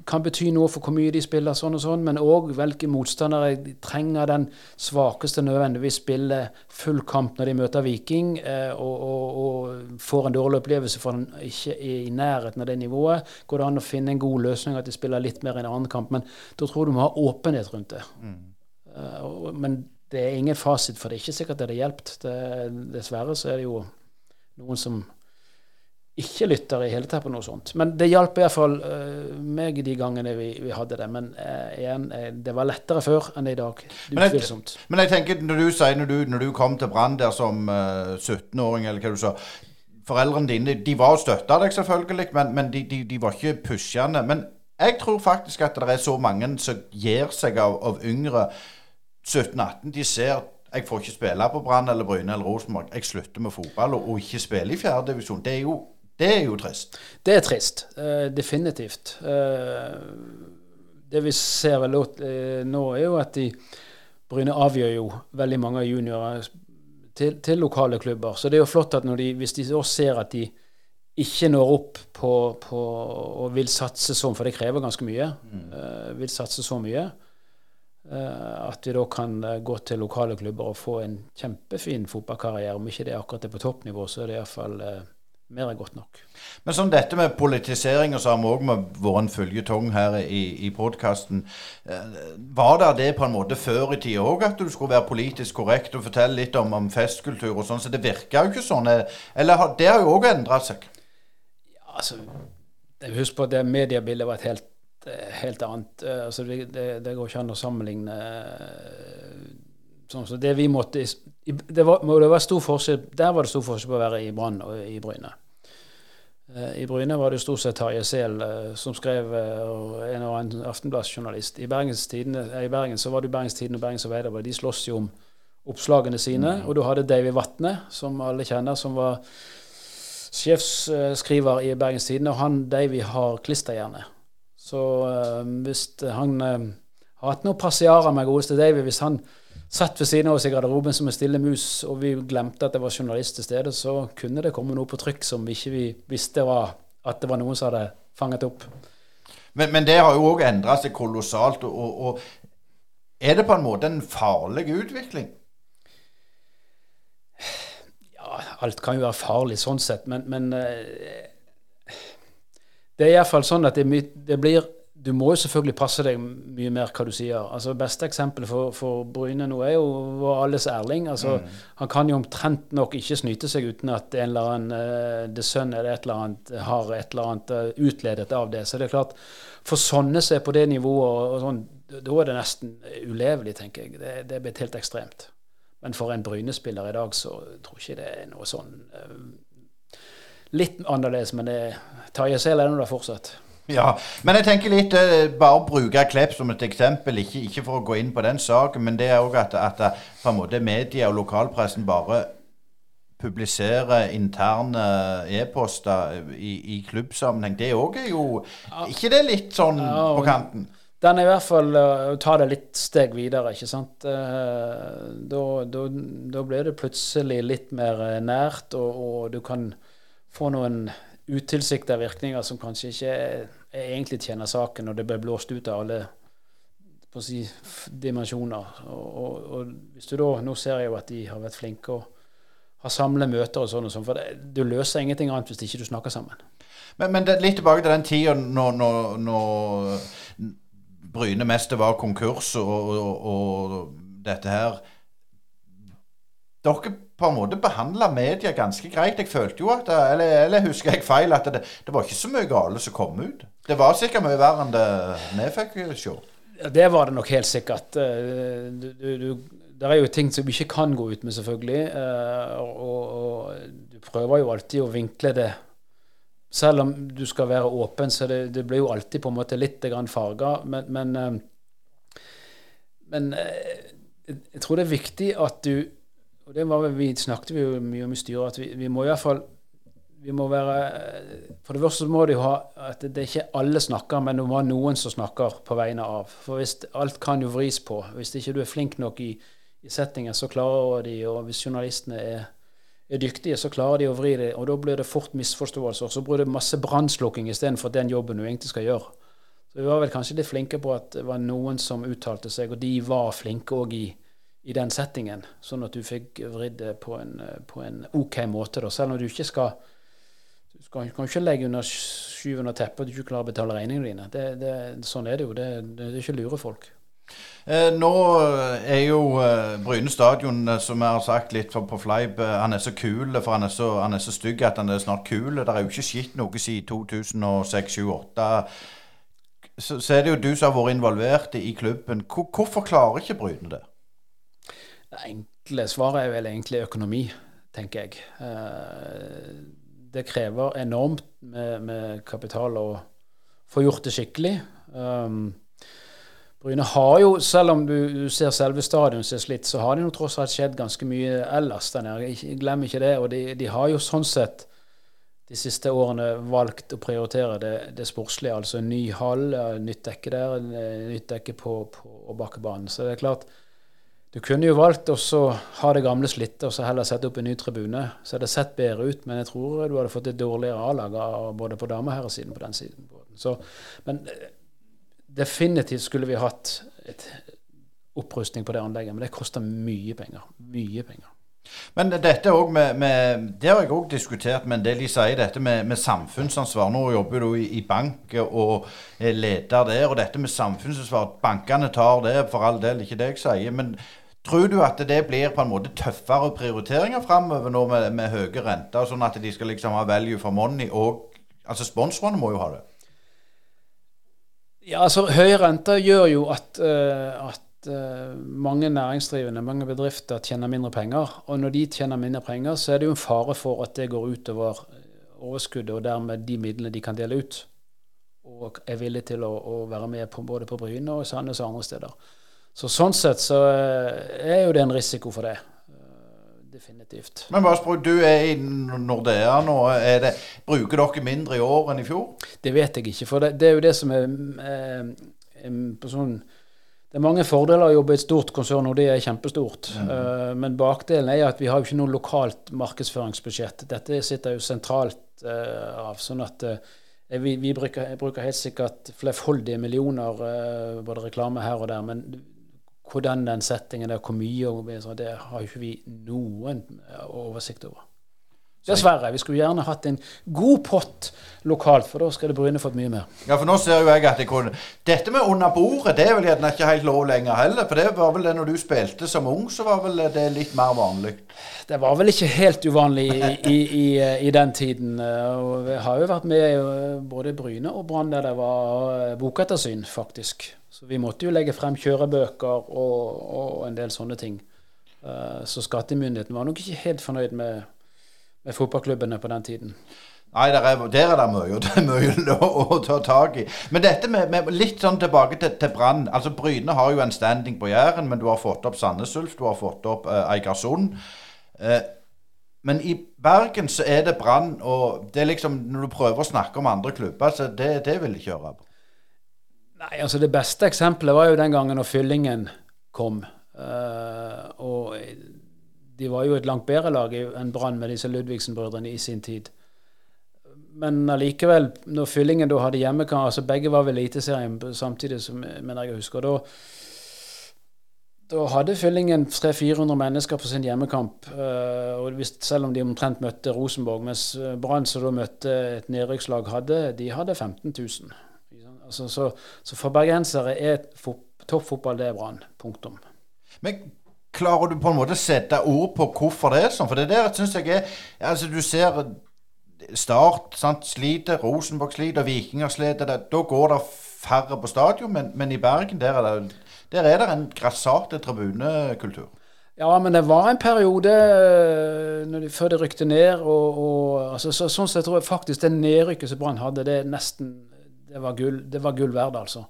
kan bety noe for hvor mye de spiller, sånn og sånn, men òg hvilke motstandere trenger den svakeste nødvendigvis spille full kamp når de møter Viking, eh, og, og, og, får en dårlig opplevelse for han ikke i nærheten av det nivået. Går det an å finne en god løsning, at de spiller litt mer i en annen kamp? Men da tror du må ha åpenhet rundt det. Mm. Uh, men det er ingen fasit, for det er ikke sikkert det hadde hjulpet. Dessverre så er det jo noen som ikke lytter i hele tatt på noe sånt. Men det hjalp iallfall uh, meg de gangene vi, vi hadde det. Men uh, igjen, uh, det var lettere før enn det i dag. Men jeg, men jeg, tenker, når du sier når du, når du kom til Brann der som uh, 17-åring, eller hva du sa Foreldrene dine de var og støtta deg, selvfølgelig, men, men de, de, de, var ikke pushende. Men jeg tror faktisk at det er så mange som gir seg av, av yngre 17-18. De ser jeg får ikke spille på Brann eller Bryne eller Rosenborg. Jeg slutter med fotball og, og ikke spille i fjerde divisjon. Det er jo det er jo trist. Det er trist. Uh, definitivt. Uh, det vi ser vel uh, nå, er jo at de Bryne avgjør jo veldig mange juniorer til, til, lokale klubber. Så det er jo flott at de, hvis de også ser at de ikke når opp på, på og vil satse sånn, for det krever ganske mye, mm. vil satse så mye, at vi da kan gå til lokale klubber og få en kjempefin fotballkarriere. Om ikke det akkurat er på toppnivå, så er det iallfall uh, mer er godt nok. Men sånn dette med politisering, og så har vi òg vært en føljetong her i, i podkasten. Eh, var det det på en måte før i tida òg, at du skulle være politisk korrekt og fortelle litt om, om festkultur og sånn? Så det virka jo ikke sånn. Eh, eller det har jo òg endra seg? Ja, altså, Husk på at det mediebildet var et helt, eh, helt annet. Altså, det, det, det, går ikke an å sammenligne sånn. Så det vi måtte det var, det var stor forskjell, Der var det stor forskjell på å være i Brann og i Bryne. Eh, I Bryne var det stort sett Tarjei Sehl eh, som skrev, og en og annen Aftenbladsjournalist. I, I Bergen så var det Bergens Tidende og Bergens Arbeiderblad. De slåss jo om oppslagene sine. Mm. Og du hadde Davy Vatne, som alle kjenner, som var sjefsskriver i Bergens Tidende. Og han Davy har klisterhjerne. Så hvis han har hatt noe passiarer med godeste Davy, hvis han satt ved siden av oss i garderoben som en stille mus, og vi glemte at det var journalist til stede, så kunne det komme noe på trykk som vi ikke visste var, at det var noen som hadde fanget opp. Men, men det har jo òg endra seg kolossalt. Og, og, er det på en måte en farlig utvikling? Ja, alt kan jo være farlig sånn sett, men, men uh, det er iallfall sånn at det, det, blir, du må jo selvfølgelig passe deg mye mer hva du sier. Altså Beste eksempelet for, for Bryne nå er jo vår alles Erling. Altså, mm. Han kan jo omtrent nok ikke snyte seg uten at en eller annen uh, The Sun eller et eller annet har et eller annet uh, utledet av det. Så det er klart, for sånne som er på det nivået, sånn, da er det nesten ulevelig, tenker jeg. Det, det er blitt helt ekstremt. Men for en Bryne-spiller i dag, så tror jeg ikke det er noe sånn uh, Litt annerledes, men det Tarjei Sel er nå da fortsatt. Ja, men jeg tenker litt uh, Bare å bruke Klepp som et eksempel, ikke, ikke, for å gå inn på den saken, men det er òg at, at, på en måte media og lokalpressen bare publiserer interne e-poster i, i klubbsammenheng. Det òg er jo ikke det litt sånn på kanten? Den er i hvert fall å ta det litt steg videre, ikke sant. Da, da, da, blir det plutselig litt mer nært, og, og du kan få noen utilsikta virkninger som kanskje ikke egentlig tjener saken, og det blir blåst ut av alle si, dimensjoner. Og, og, og, hvis du da, Nå ser jeg jo at de har vært flinke og har samlet møter og sånn, og sånn, for det, du løser ingenting annet hvis ikke du snakker sammen. Men, men det, litt tilbake til den tida når, når, når Bryne mest var konkurs og, og dette her Dere på en måte behandla media ganske greit. Jeg følte jo at Eller, eller husker jeg feil? At det, det var ikke så mye gale som kom ut. Det var sikkert mye verre enn det vi fikk se. Det var det nok helt sikkert. Eh, du, du, du, det er jo ting som vi ikke kan gå ut med, selvfølgelig. Eh, og, og, du prøver jo alltid å vinkle det. Selv om du skal være åpen, så det, det blir jo alltid på en måte litt farga. Men, men, eh, men jeg tror det er viktig at du og det var, vi snakket vi jo mye om i styret, at vi, vi må i hvert fall vi må være, For det første må de ha at det er ikke alle snakker, men det må være noen som snakker på vegne av. For hvis alt kan jo vris på. Hvis ikke du er flink nok i, i settingen, så klarer de, og hvis journalistene er, er, dyktige, så klarer de å vri det. Og da blir det fort misforståelser. Så blir det masse brannslukking istedenfor den jobben du egentlig skal gjøre. Så vi var vel kanskje litt flinke på at det var noen som uttalte seg, og de var flinke òg i i den settingen, sånn at du fikk vridd det på på en OK måte. Da. Selv om du ikke skal Du skal, kan ikke legge under skyven av teppet at du ikke klarer å betale regningene dine. Det, det, sånn er det jo. Det, det, er ikke lure folk. Eh, nå er jo eh, Bryne stadion, eh, som jeg har sagt litt på Fleip, eh, han er så kul, for han er så, han er så stygg at han er snart kul. Det er jo ikke skitt noe siden 2006-2008. Så, så, er det jo du som har vært involvert i klubben. Hvor, hvorfor klarer ikke Bryne det? Det enkle svaret er vel egentlig økonomi, tenker jeg. Eh, det krever enormt med, med kapital å få gjort det skikkelig. Um, Bryne har jo, selv om du, ser selve stadion som er slitt, så har det jo tross alt skjedd ganske mye ellers Jeg glemmer Glem ikke det. Og de, de, har jo sånn sett de siste årene valgt å prioritere det, det sportslige. Altså ny hall, nytt dekke der, nytt dekke på, på Bakkebanen. Så det er klart, du kunne jo valgt å ha det gamle slitte og så heller sette opp en ny tribune. Så hadde det sett bedre ut, men jeg tror du hadde fått et dårligere A-lag både på dame- og på den siden. Så, men eh, definitivt skulle vi hatt et opprustning på det anlegget, men det koster mye penger. Mye penger. Men dette også med, med, Det har jeg òg diskutert med en del. De sier dette med, med samfunnsansvar. Nå jobber du i, i bank og er leder der. Og dette med samfunnsansvar Bankene tar det, for all del, ikke det jeg sier. Men Tror du at det blir på en måte tøffere prioriteringer framover nå med, med høye renter, sånn at de skal liksom ha value for money, og altså sponsorene må jo ha det? Ja, altså Høye renter gjør jo at, uh, at uh, mange næringsdrivende, mange bedrifter, tjener mindre penger. Og når de tjener mindre penger, så er det jo en fare for at det går utover overskuddet, og dermed de midlene de kan dele ut. Og er villige til å, å være med på, både på Bryne og Sandnes og andre steder. Så sånn sett så eh, er jo det en risiko for det. Eh, definitivt. Men spør du er i Nordea nå. Det, bruker dere mindre i år enn i fjor? Det vet jeg ikke. For det, det er jo det som er på sånn, Det er mange fordeler å jobbe i et stort konsern, og det er kjempestort. Mm. Uh, men bakdelen er at vi har jo ikke noe lokalt markedsføringsbudsjett. Dette sitter jo sentralt uh, av. sånn at uh, vi, vi bruker, bruker, helt sikkert flerfoldige millioner, både reklame her og der. men hvordan den settingen der, hvor mye og det har ikke vi noen oversikt over. Dessverre. Vi skulle gjerne hatt en god pott lokalt, for da skulle Bryne fått mye mer. Ja, for nå ser jo jeg at jeg kunne Dette med under bordet, det er vel gjerne ikke helt lov lenger heller. For det var vel det når du spilte som ung, så var vel det litt mer vanlig. Det var vel ikke helt uvanlig i, i, i, i den tiden. Og vi har jo vært med i både Bryne og Brann der det var bokettersyn, faktisk. Så vi måtte jo legge frem kjørebøker og, og en del sånne ting. Så skattemyndigheten var nok ikke helt fornøyd med med fotballklubbene på den tiden? Nei, der er, der er det mye, det er mye *laughs* å, å, ta tak i. Men dette med, med litt sånn tilbake til, til Brann. Altså Bryne har jo en standing på Jæren, men du har fått opp Sandnes Ulf, du har fått opp eh, Eigersund. Eh, men i Bergen så er det Brann, og det er liksom når du prøver å snakke om andre klubber, så det, det vil de ikke høre på. Nei, altså Det beste eksempelet var jo den gangen når Fyllingen kom. Uh, og de var jo et langt bedre lag enn Brann med disse Ludvigsen-brødrene i sin tid. Men allikevel, når Fyllingen da hadde hjemmekamp altså Begge var ved Eliteserien samtidig, som mener jeg husker. Da, da hadde Fyllingen 300-400 mennesker på sin hjemmekamp. Uh, og hvis, selv om de omtrent møtte Rosenborg. Mens Brann, som da møtte et nedrykkslag, hadde, de hadde 15 000. Altså, så, så for bergensere er toppfotball det er Brann. Punktum. Men Klarer du på en måte å sette ord på hvorfor det er sånn? For det der syns jeg er Altså, du ser Start sant, sliter, Rosenborg sliter, Vikinger sliter. Da går det færre på stadion, men, men i Bergen der er, det, der er det en grassate tribunekultur. Ja, men det var en periode eh, de, før de rykte ned. Og, og altså, så, sånn sett tror jeg faktisk det nedrykket som Brann hadde, det nesten det var gull, det var gull verd, altså.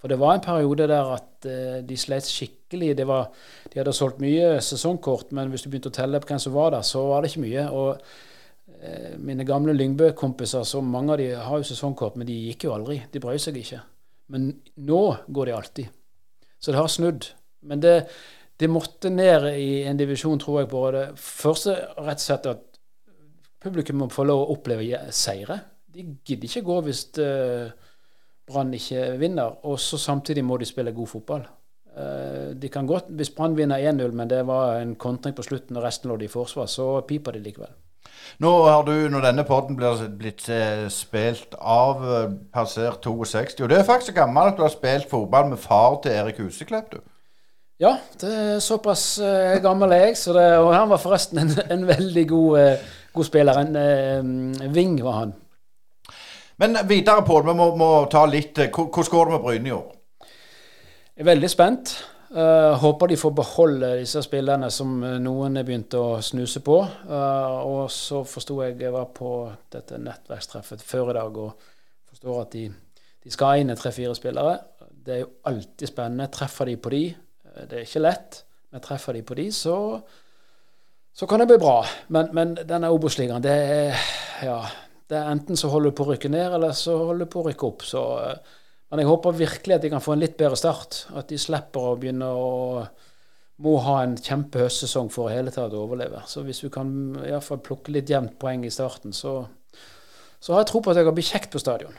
For det var en periode der at uh, de slet skikkelig. Var, de hadde solgt mye sesongkort, men hvis du begynte å telle på hvem som var der, så var det ikke mye. Og uh, mine gamle Lyngbø-kompiser, så mange av de har jo sesongkort, men de gikk jo aldri. De brød seg ikke. Men nå går de alltid. Så det har snudd. Men det, det måtte ned i en divisjon, tror jeg, både første rett og slett at publikum må få lov å oppleve seire. De gidder ikke gå hvis uh, Brann ikke vinner. Og så samtidig må de spille god fotball. Eh, de kan godt, Hvis Brann vinner 1-0, men det var en kontring på slutten og resten lå de i forsvar, så piper de likevel. Nå har du, når denne podden blir blitt eh, spilt av, eh, passert 62 Og det er faktisk så gammel at du har spilt fotball med far til Erik Huseklepp, du. Ja, det er såpass gammel er jeg. Så det, og han var forresten en, en veldig god, god spiller. En ving var han. Men videre, Pål. Vi må, må, ta litt eh, Hvordan går det med Bryne i år? Jeg er veldig spent. Uh, håper de får beholde disse spillerne som eh, noen er begynt å snuse på. Uh, og så forsto jeg Jeg var på dette nettverkstreffet før i dag og forstår at de, de skal inn tre-fire spillere. Det er jo alltid spennende. Treffer de på de, det er ikke lett, men treffer de på de, så, så kan det bli bra. Men, men denne Obos-ligaen, det er Ja det er Enten så holder du på å rykke ned, eller så holder du på å rykke opp. Så, eh, men jeg håper virkelig at de kan få en litt bedre start. At de slipper å begynne å må ha en kjempehøstsesong for å hele tatt overleve. Så hvis vi kan i hvert fall plukke litt jevnt poeng i starten, så, så har jeg tro på at det kan bli kjekt på stadion.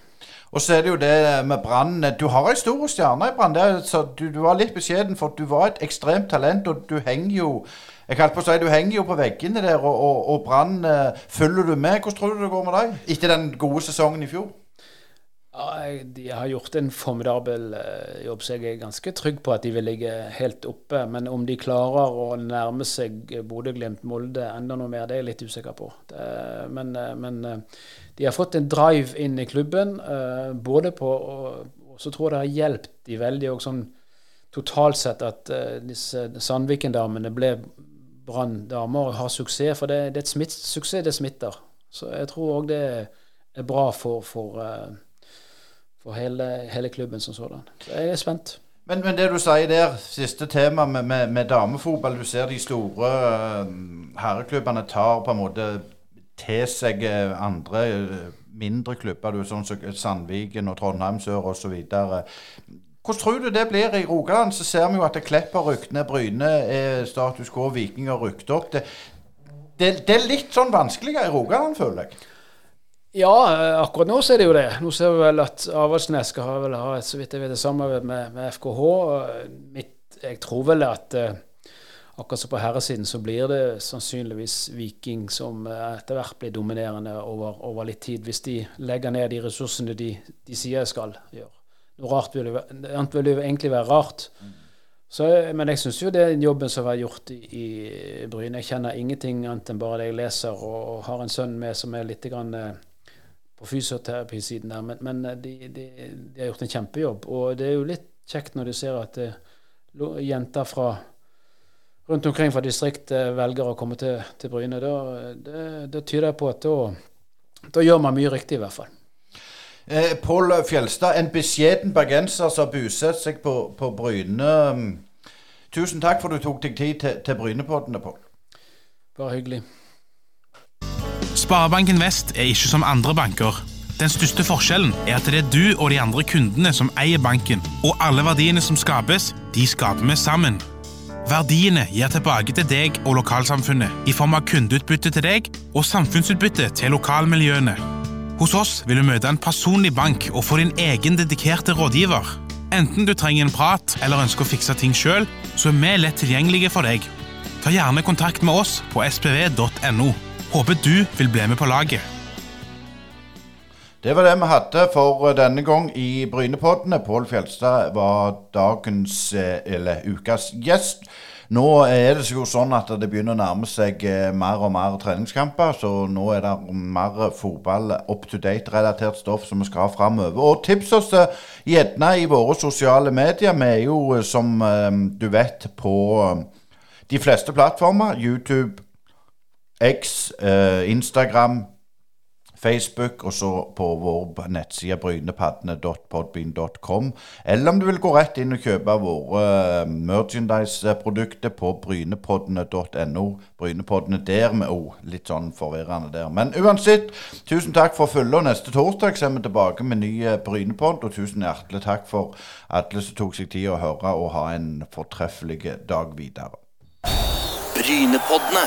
Og så er det jo det med Brann. Du har ei stor stjerne i Brann. Du, du, var litt beskjeden, for du var et ekstremt talent, og du henger jo jeg holdt på å si, Du henger jo på veggene der, og, og, og Brann uh, følger du med. Hvordan tror du det går med deg etter den gode sesongen i fjor? Ja, De har gjort en formidabel uh, jobb, så jeg er ganske trygg på at de vil ligge helt oppe. Men om de klarer å nærme seg Bodø-Glimt, Molde enda noe mer, det er jeg litt usikker på. Men, uh, men de har fått en drive inn i klubben, både på og så tror jeg det har hjulpet de veldig og sånn totalt sett at disse Sandviken-damene ble Brann damer har suksess. For det, det er et smitt, suksess det smitter. Så jeg tror òg det er bra for, for, eh, for hele, hele, klubben som sådan. Så jeg er spent. Men, men, det du sier der, siste tema med, med, med damefotball. Du ser de store uh, herreklubbene tar på en måte til seg eh, andre mindre klubber, du, sånn som Sandviken og Trondheim Sør osv. Hvordan tror du det blir i Rogaland? Så ser vi jo at Klepper rykket ned, Bryne er status quo, Vikinger rykket opp. Det, det, det, er litt sånn vanskeligere i Rogaland, føler jeg. Ja, akkurat nå så er det jo det. Nå ser vi vel at Avaldsnes skal ha, et, så vidt jeg vet, samarbeid med, med FKH. Mitt, jeg tror vel at uh, akkurat som på herresiden så blir det sannsynligvis Viking som eh, etter hvert blir dominerende over, over litt tid, hvis de legger ned de ressursene de, de sier skal gjøre. Noe rart vil jo, annet vil jo egentlig være rart. Så, men jeg syns jo det er jobben som har vært gjort i, i Bryne. Jeg kjenner ingenting annet enn bare det jeg leser, og, og har en sønn med som er litt grann, eh, på fysioterapisiden der. Men, men de, de, de, har gjort en kjempejobb. Og det er jo litt kjekt når du ser at det, jenter fra rundt omkring fra distriktet velger å komme til, til Bryne. Da, det, det, tyder på at da, da gjør man mye riktig, i hvert fall. Eh, Pål Fjelstad, en beskjeden bergenser som bosetter seg på, på, Bryne. Tusen takk for du tok deg tid til, til Brynepoddene, Pål. Bare hyggelig. Sparebanken Vest er ikke som andre banker. Den største forskjellen er at det er du og de andre kundene som eier banken, og alle verdiene som skapes, de skaper vi sammen. Verdiene gir tilbake til deg og lokalsamfunnet i form av kundeutbytte til deg og samfunnsutbytte til lokalmiljøene. Hos oss vil du møte en personlig bank og få din egen dedikerte rådgiver. Enten du trenger en prat eller ønsker å fikse ting sjøl, så er vi lett tilgjengelige for deg. Ta gjerne kontakt med oss på spv.no. Håper du vil bli med på laget. Det var det vi hadde for denne gang i Brynepoddene. Pål Fjelstad var dagens, eh, eller ukas gjest. Nå er det jo sånn at det begynner å nærme seg eh, mer og mer treningskamper, så nå er det mer fotball up to date-relatert stoff som vi skal ha framover. Og tips oss eh, gjerne i våre sosiale medier. Vi er jo, eh, som du vet, på de fleste plattformer. YouTube, X, Instagram, Facebook, og så på vår nettside brynepaddene.podbean.com. Eller om du vil gå rett inn og kjøpe våre uh, merchandise-produkter på brynepoddene.no. Brynepoddene der med O. Litt sånn forvirrende der. Men uansett, tusen takk for følget. Og neste torsdag er vi tilbake med ny uh, Brynepodd. Og tusen hjertelig takk for alle som tok seg tid å høre, og ha en fortreffelig dag videre. Brynepoddene.